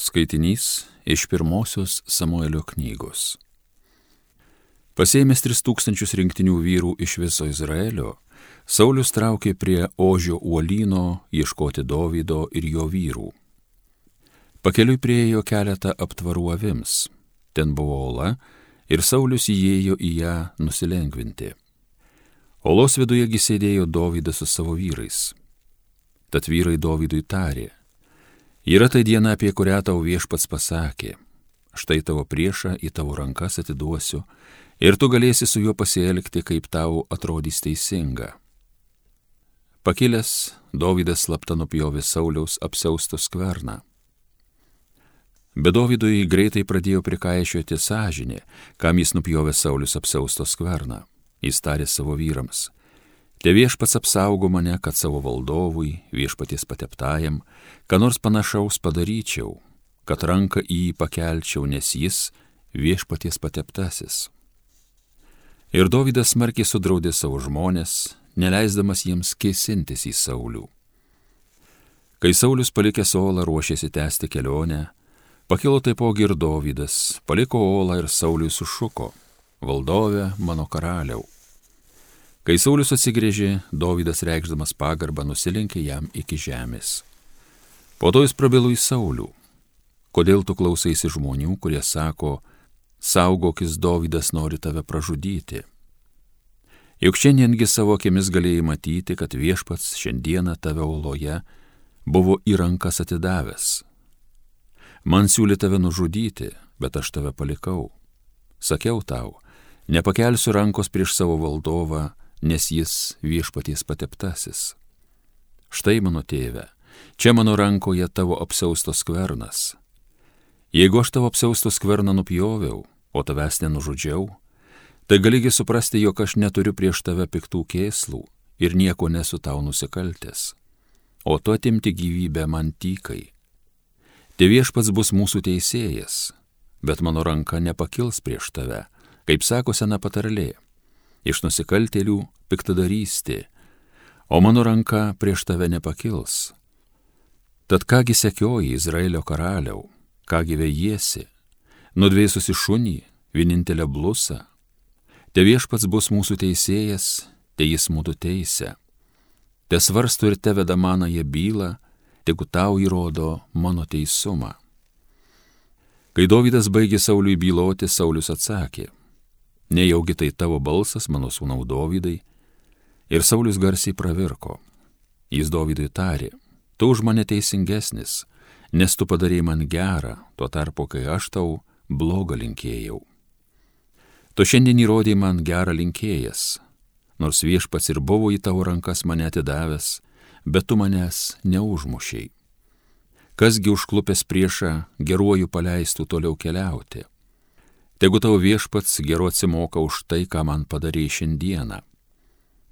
Skaitinys iš pirmosios Samuelio knygos. Pasėmęs 3000 rinktinių vyrų iš viso Izraelio, Saulis traukė prie Ožio uolyno ieškoti Dovydo ir jo vyrų. Pakeliui priejo keletą aptvarų avims. Ten buvo ola ir Saulis įėjo į ją nusilengvinti. Olos vidujegi sėdėjo Dovydas su savo vyrais. Tad vyrai Dovydui tarė, Yra tai diena, apie kurią tau viešpats pasakė. Štai tavo priešą į tavo rankas atiduosiu ir tu galėsi su juo pasielgti, kaip tau atrodys teisinga. Pakilęs, Dovydas slapta nupjovė Sauliaus apsiaustų skverną. Bet Dovydui greitai pradėjo prikaišioti sąžinė, kam jis nupjovė Saulius apsiausto skverną. Jis tarė savo vyrams Te viešpats apsaugo mane, kad savo valdovui, viešpaties pateptajam, ką nors panašaus padaryčiau, kad ranką į jį pakelčiau, nes jis viešpaties pateptasis. Ir Dovydas smarkiai sudraudė savo žmonės, neleisdamas jiems kėsintis į Saulių. Kai Saulis palikęs Olą ruošėsi tęsti kelionę, pakilo taipogi ir Dovydas, paliko Olą ir Sauliui sušuko, valdove mano karaliau Kai Saulis atsigrėžė, Dovydas reikšdamas pagarbą nusilenkė jam iki žemės. Po to jis prabilo į Saulių. Kodėl tu klausaisi žmonių, kurie sako, saugokis Dovydas nori tave pražudyti? Juk šiandiengi savo akimis galėjai matyti, kad viešpats šiandieną tave oloje buvo į rankas atidavęs. Man siūlė tave nužudyti, bet aš tave palikau. Sakiau tau, nepakelsiu rankos prieš savo valdovą, nes jis viešpaties pateptasis. Štai mano tėve, čia mano rankoje tavo apsaustos skvernas. Jeigu aš tavo apsaustos skverną nupjoviau, o tavęs nenužudžiau, tai galigi suprasti, jog aš neturiu prieš tave piktų kėslų ir nieko nesu tau nusikaltęs. O tu atimti gyvybę man tykai. Te viešpats bus mūsų teisėjas, bet mano ranka nepakils prieš tave, kaip sako sena patarlė iš nusikaltėlių piktadarystė, o mano ranka prieš tave nepakils. Tad kągi sekioji Izraelio karaliau, kągi vėjiesi, nudvėsusi šunį, vienintelę blusą. Te viešpats bus mūsų teisėjas, te jis mūsų teisė. Te svarsto ir te veda manąją bylą, tegu tau įrodo mano teisumą. Kai Dovydas baigė Sauliui byloti, Saulis atsakė, nejaugi tai tavo balsas, mano sūnau Dovydai. Ir Saulis garsiai pravirko. Jis Dovydui tarė, tu už mane teisingesnis, nes tu padarėjai man gerą, tuo tarpu, kai aš tau blogą linkėjau. Tu šiandien įrodėjai man gerą linkėjas, nors viešpats ir buvo į tavo rankas mane atidavęs, bet tu manęs neužmušiai. Kasgi užklupęs priešą geruoju paleistų toliau keliauti? Tegu tau viešpats geru atsimoka už tai, ką man padarė šiandieną.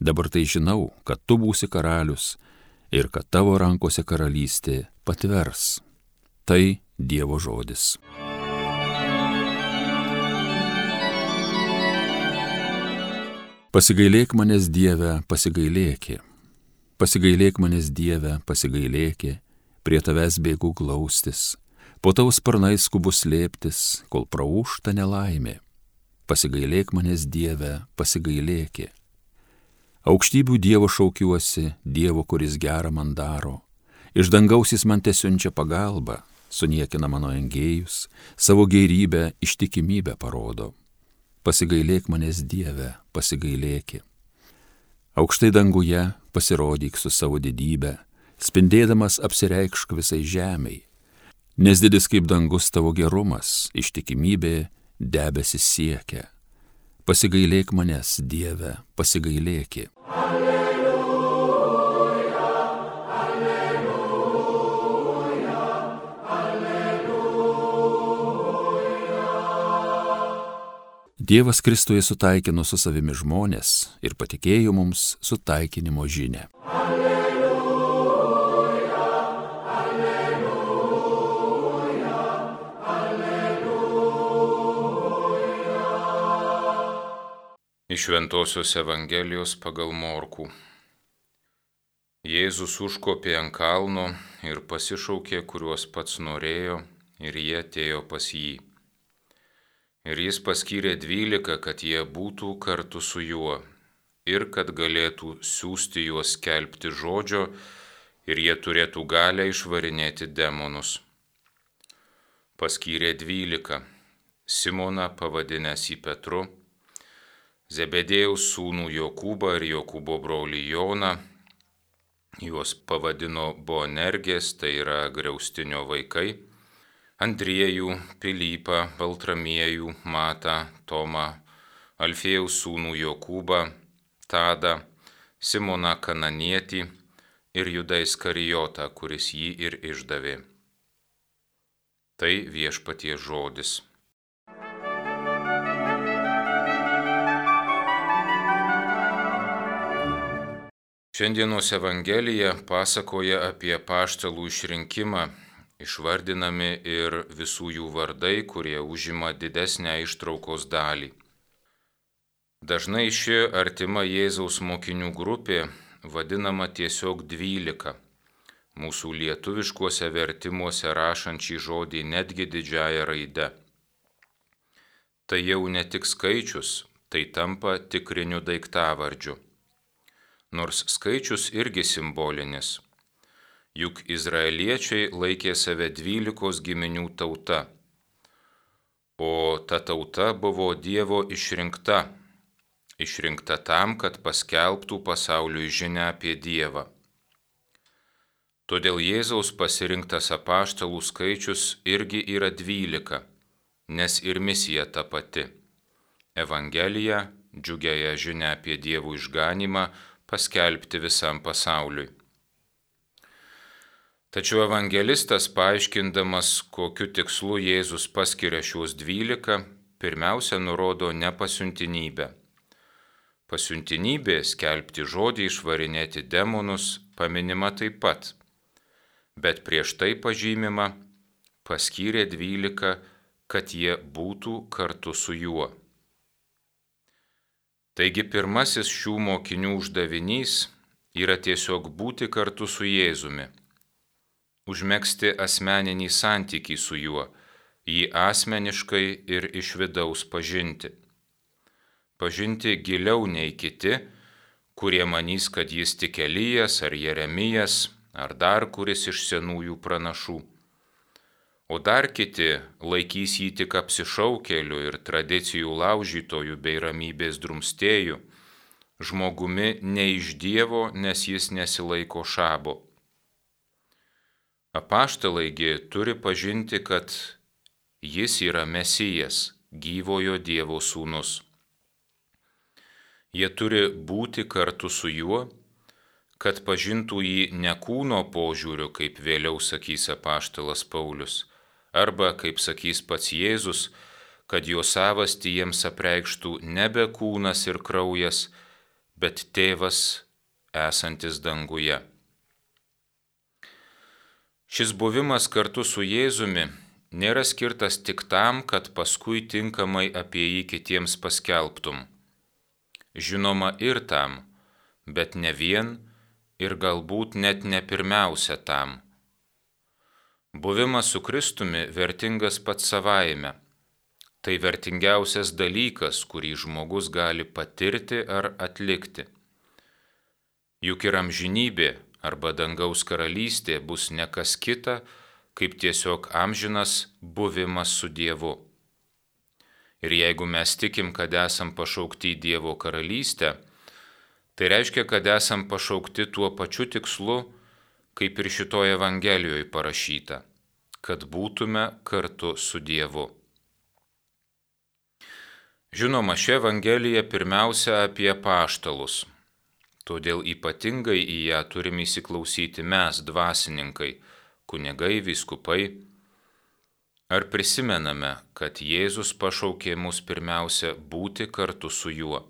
Dabar tai žinau, kad tu būsi karalius ir kad tavo rankose karalystė patvers. Tai Dievo žodis. Pasigailėk manęs Dieve, pasigailėki. Pasigailėk manęs Dieve, pasigailėki, prie tavęs bėgu glaustis po tavo sparnais skubu slėptis, kol praušta nelaimė. Pasigailėk manęs Dieve, pasigailėki. Aukštybių Dievo šaukiuosi, Dievo, kuris gerą man daro. Iš dangaus jis man tiesiunčia pagalbą, suniekina mano engėjus, savo gerybę, ištikimybę parodo. Pasigailėk manęs Dieve, pasigailėki. Aukštai danguje pasirodyk su savo didybė, spindėdamas apsireikšk visai žemiai nes didis kaip dangus tavo gerumas, ištikimybė debesis siekia. Pasigailėk manęs, Dieve, pasigailėki. Alleluja, alleluja, alleluja. Dievas Kristuje sutaikino su savimi žmonės ir patikėjo mums sutaikinimo žinę. Iš Ventosios Evangelijos pagal Morkų. Jėzus užkopė ant kalno ir pasišaukė, kuriuos pats norėjo, ir jie atėjo pas jį. Ir jis paskyrė dvylika, kad jie būtų kartu su juo ir kad galėtų siūsti juos skelbti žodžio ir jie turėtų galę išvarinėti demonus. Paskyrė dvylika. Simoną pavadinęs į Petru, Zebedėjaus sūnų Jokūbą ir Jokūbo brolį Joną, juos pavadino Boanergės, tai yra Griaustinio vaikai, Andriejų, Pilypą, Baltramiejų, Matą, Tomą, Alfėjaus sūnų Jokūbą, Tadą, Simoną Kananietį ir Judą Iskarijotą, kuris jį ir išdavė. Tai viešpatie žodis. Šiandienos Evangelija pasakoja apie paštalų išrinkimą, išvardinami ir visų jų vardai, kurie užima didesnę ištraukos dalį. Dažnai ši artima Jėzaus mokinių grupė vadinama tiesiog dvylika. Mūsų lietuviškuose vertimuose rašančiai žodį netgi didžiaja raide. Tai jau ne tik skaičius, tai tampa tikriniu daiktavardžiu nors skaičius irgi simbolinis. Juk izraeliečiai laikė save dvylikos giminių tauta, o ta tauta buvo Dievo išrinkta, išrinkta tam, kad paskelbtų pasauliui žinę apie Dievą. Todėl Jėzaus pasirinktas apaštalų skaičius irgi yra dvylika, nes ir misija ta pati. Evangelija, džiugiaja žinia apie Dievų išganimą, paskelbti visam pasauliui. Tačiau evangelistas, paaiškindamas, kokiu tikslu Jėzus paskiria šiuos dvylika, pirmiausia nurodo nepasiuntinybę. Pasiuntinybė skelbti žodį, išvarinėti demonus paminima taip pat, bet prieš tai pažymima paskyrė dvylika, kad jie būtų kartu su juo. Taigi pirmasis šių mokinių uždavinys yra tiesiog būti kartu su Jėzumi, užmėgsti asmeninį santykį su juo, jį asmeniškai ir iš vidaus pažinti. Pažinti giliau nei kiti, kurie manys, kad jis tik Elijas ar Jeremijas ar dar kuris iš senųjų pranašų o dar kiti laikys jį tik apsišaukėliu ir tradicijų laužytojų bei ramybės drumstėjų, žmogumi ne iš Dievo, nes jis nesilaiko šabo. Apaštalaigi turi pažinti, kad jis yra Mesijas, gyvojo Dievo sūnus. Jie turi būti kartu su juo, kad pažintų jį ne kūno požiūriu, kaip vėliau sakys apaštalas Paulius, arba, kaip sakys pats Jėzus, kad jo savastį jiems apreikštų nebe kūnas ir kraujas, bet tėvas esantis danguje. Šis buvimas kartu su Jėzumi nėra skirtas tik tam, kad paskui tinkamai apie jį kitiems paskelbtum. Žinoma ir tam, bet ne vien ir galbūt net ne pirmiausia tam Buvimas su Kristumi vertingas pats savaime. Tai vertingiausias dalykas, kurį žmogus gali patirti ar atlikti. Juk ir amžinybė arba dangaus karalystė bus ne kas kita, kaip tiesiog amžinas buvimas su Dievu. Ir jeigu mes tikim, kad esam pašaukti į Dievo karalystę, tai reiškia, kad esam pašaukti tuo pačiu tikslu, kaip ir šitoje Evangelijoje parašyta, kad būtume kartu su Dievu. Žinoma, ši Evangelija pirmiausia apie paštalus, todėl ypatingai į ją turime įsiklausyti mes, dvasininkai, kunigai, viskupai. Ar prisimename, kad Jėzus pašaukė mus pirmiausia būti kartu su juo?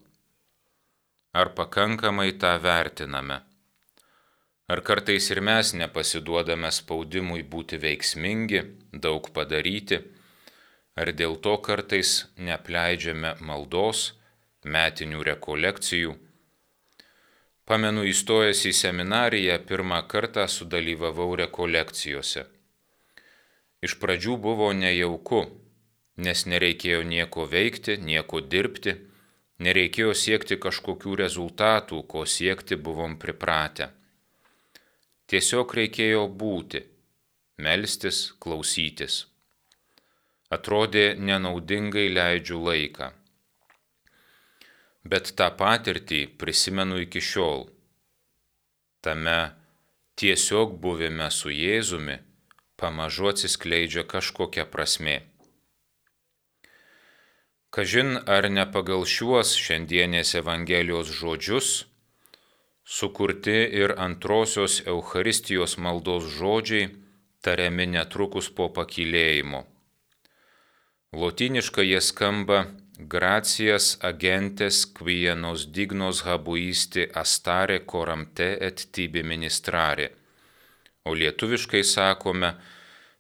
Ar pakankamai tą vertiname? Ar kartais ir mes nepasiduodame spaudimui būti veiksmingi, daug padaryti, ar dėl to kartais neapleidžiame maldos, metinių rekolekcijų. Pamenu įstojęs į seminariją pirmą kartą sudalyvavau rekolekcijose. Iš pradžių buvo nejauku, nes nereikėjo nieko veikti, nieko dirbti, nereikėjo siekti kažkokių rezultatų, ko siekti buvom pripratę. Tiesiog reikėjo būti, melstis, klausytis. Atrodė nenaudingai leidžiu laiką. Bet tą patirtį prisimenu iki šiol. Tame tiesiog buvime su Jėzumi pamažu atsiskleidžia kažkokia prasme. Kažin ar ne pagal šiuos šiandienės Evangelijos žodžius sukurti ir antrosios Eucharistijos maldos žodžiai tariami netrukus po pakilėjimo. Lotiniškai jie skamba gracijas agentes quia nos dignos habuisti astare coramte et tibi ministrare. O lietuviškai sakome,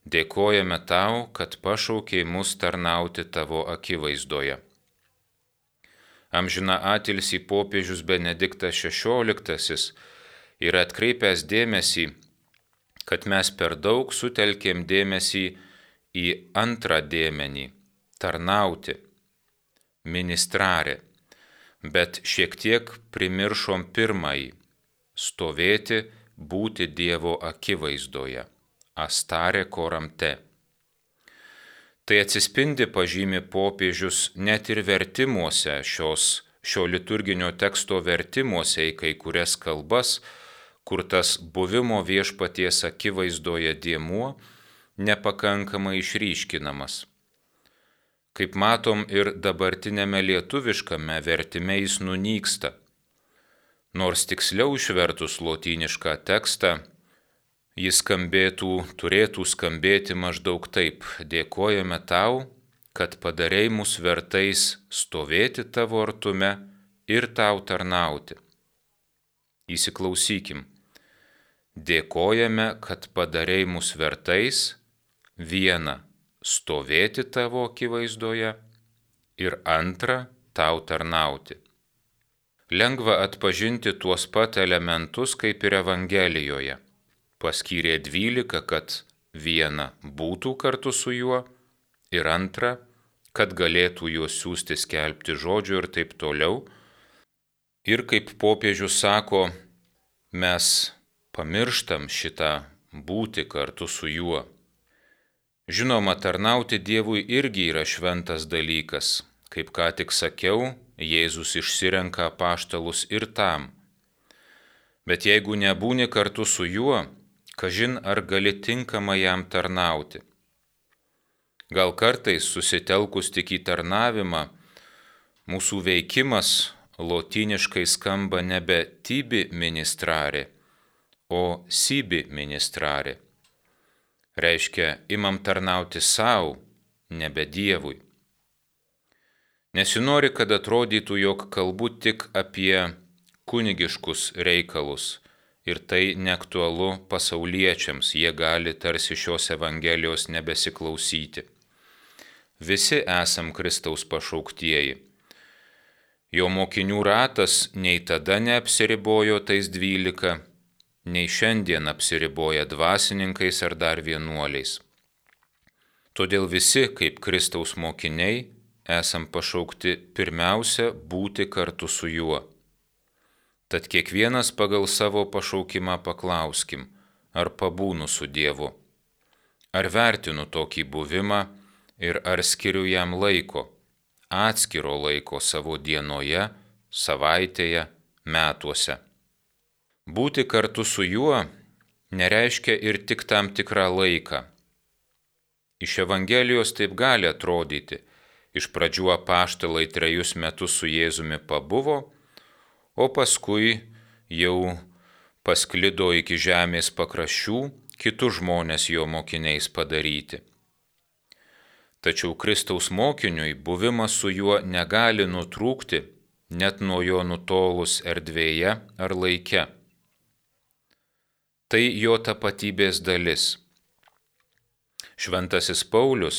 dėkojame tau, kad pašaukė mus tarnauti tavo akivaizdoje. Amžina atilsi popiežius Benediktas XVI yra atkreipęs dėmesį, kad mes per daug sutelkėm dėmesį į antrą dėmenį - tarnauti, ministrarė, bet šiek tiek primiršom pirmąjį - stovėti, būti Dievo akivaizdoje, astarė koramte. Tai atsispindi pažymi popiežius net ir vertimuose šios, šio liturginio teksto vertimuose į kai kurias kalbas, kur tas buvimo viešpaties akivaizdoje diemuo nepakankamai išryškinamas. Kaip matom ir dabartinėme lietuviškame vertime jis nunyksta Nors tiksliau išvertus lotynišką tekstą, jis skambėtų, turėtų skambėti maždaug taip - dėkojame tau, kad padarėjai mus vertais stovėti tavo artume ir tau tarnauti. Įsiklausykim. Dėkojame, kad padarėjai mus vertais viena - stovėti tavo akivaizdoje ir antra - tau tarnauti lengva atpažinti tuos pat elementus kaip ir Evangelijoje. Paskyrė dvylika, kad viena būtų kartu su juo ir antra, kad galėtų juos siūsti skelbti žodžiu ir taip toliau. Ir kaip popiežius sako, mes pamirštam šitą būti kartu su juo. Žinoma, tarnauti Dievui irgi yra šventas dalykas. Kaip ką tik sakiau, Jėzus išsirenka paštalus ir tam. Bet jeigu nebūni kartu su juo, kažin ar gali tinkamai jam tarnauti. Gal kartais susitelkus tik į tarnavimą, mūsų veikimas lotiniškai skamba nebe tibi ministrarė, o sibi ministrarė. Reiškia, imam tarnauti savo, nebe Dievui. Nesinori, kad atrodytų, jog kalbu tik apie kunigiškus reikalus ir tai neaktualu pasauliečiams, jie gali tarsi šios Evangelijos nebesiklausyti. Visi esam Kristaus pašauktieji. Jo mokinių ratas nei tada neapsiribojo tais dvylika, nei šiandien apsiriboja dvasininkais ar dar vienuoliais. Todėl visi, kaip Kristaus mokiniai, esam pašaukti pirmiausia būti kartu su juo. Tad kiekvienas pagal savo pašaukimą paklauskim, ar pabūnu su Dievu, ar vertinu tokį buvimą ir ar skiriu jam laiko, atskiro laiko savo dienoje, savaitėje, metuose. Būti kartu su juo nereiškia ir tik tam tikrą laiką. Iš Evangelijos taip gali atrodyti, Iš pradžių apaštalai trejus metus su Jėzumi pabuvo, o paskui jau pasklido iki žemės pakraščių kitus žmonės jo mokiniais padaryti. Tačiau Kristaus mokiniui buvimas su juo negali nutrūkti net nuo jo nutolus erdvėje ar laike. Tai jo tapatybės dalis. Šventasis Paulius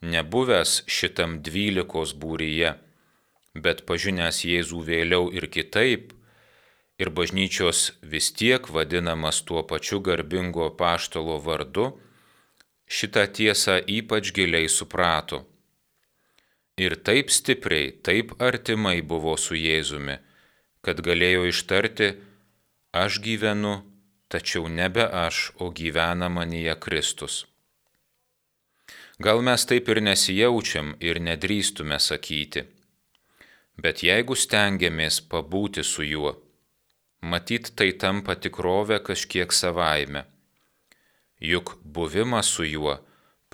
nebuvęs šitam dvylikos būryje, bet pažinęs Jėzų vėliau ir kitaip, ir bažnyčios vis tiek vadinamas tuo pačiu garbingo paštalo vardu, šitą tiesą ypač giliai suprato. Ir taip stipriai, taip artimai buvo su Jėzumi, kad galėjo ištarti, aš gyvenu, tačiau nebe aš, o gyvena manyje Kristus. Gal mes taip ir nesijaučiam ir nedrįstume sakyti, bet jeigu stengiamės pabūti su juo, matyt tai tampa tikrovė kažkiek savaime. Juk buvimas su juo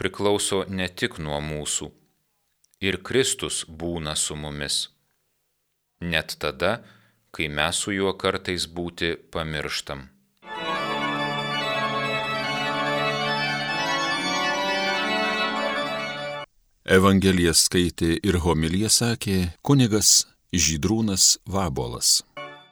priklauso ne tik nuo mūsų. Ir Kristus būna su mumis. Net tada, kai mes su juo kartais būti pamirštam. Evangeliją skaitė ir homiliją sakė kunigas Žydrūnas Vabolas.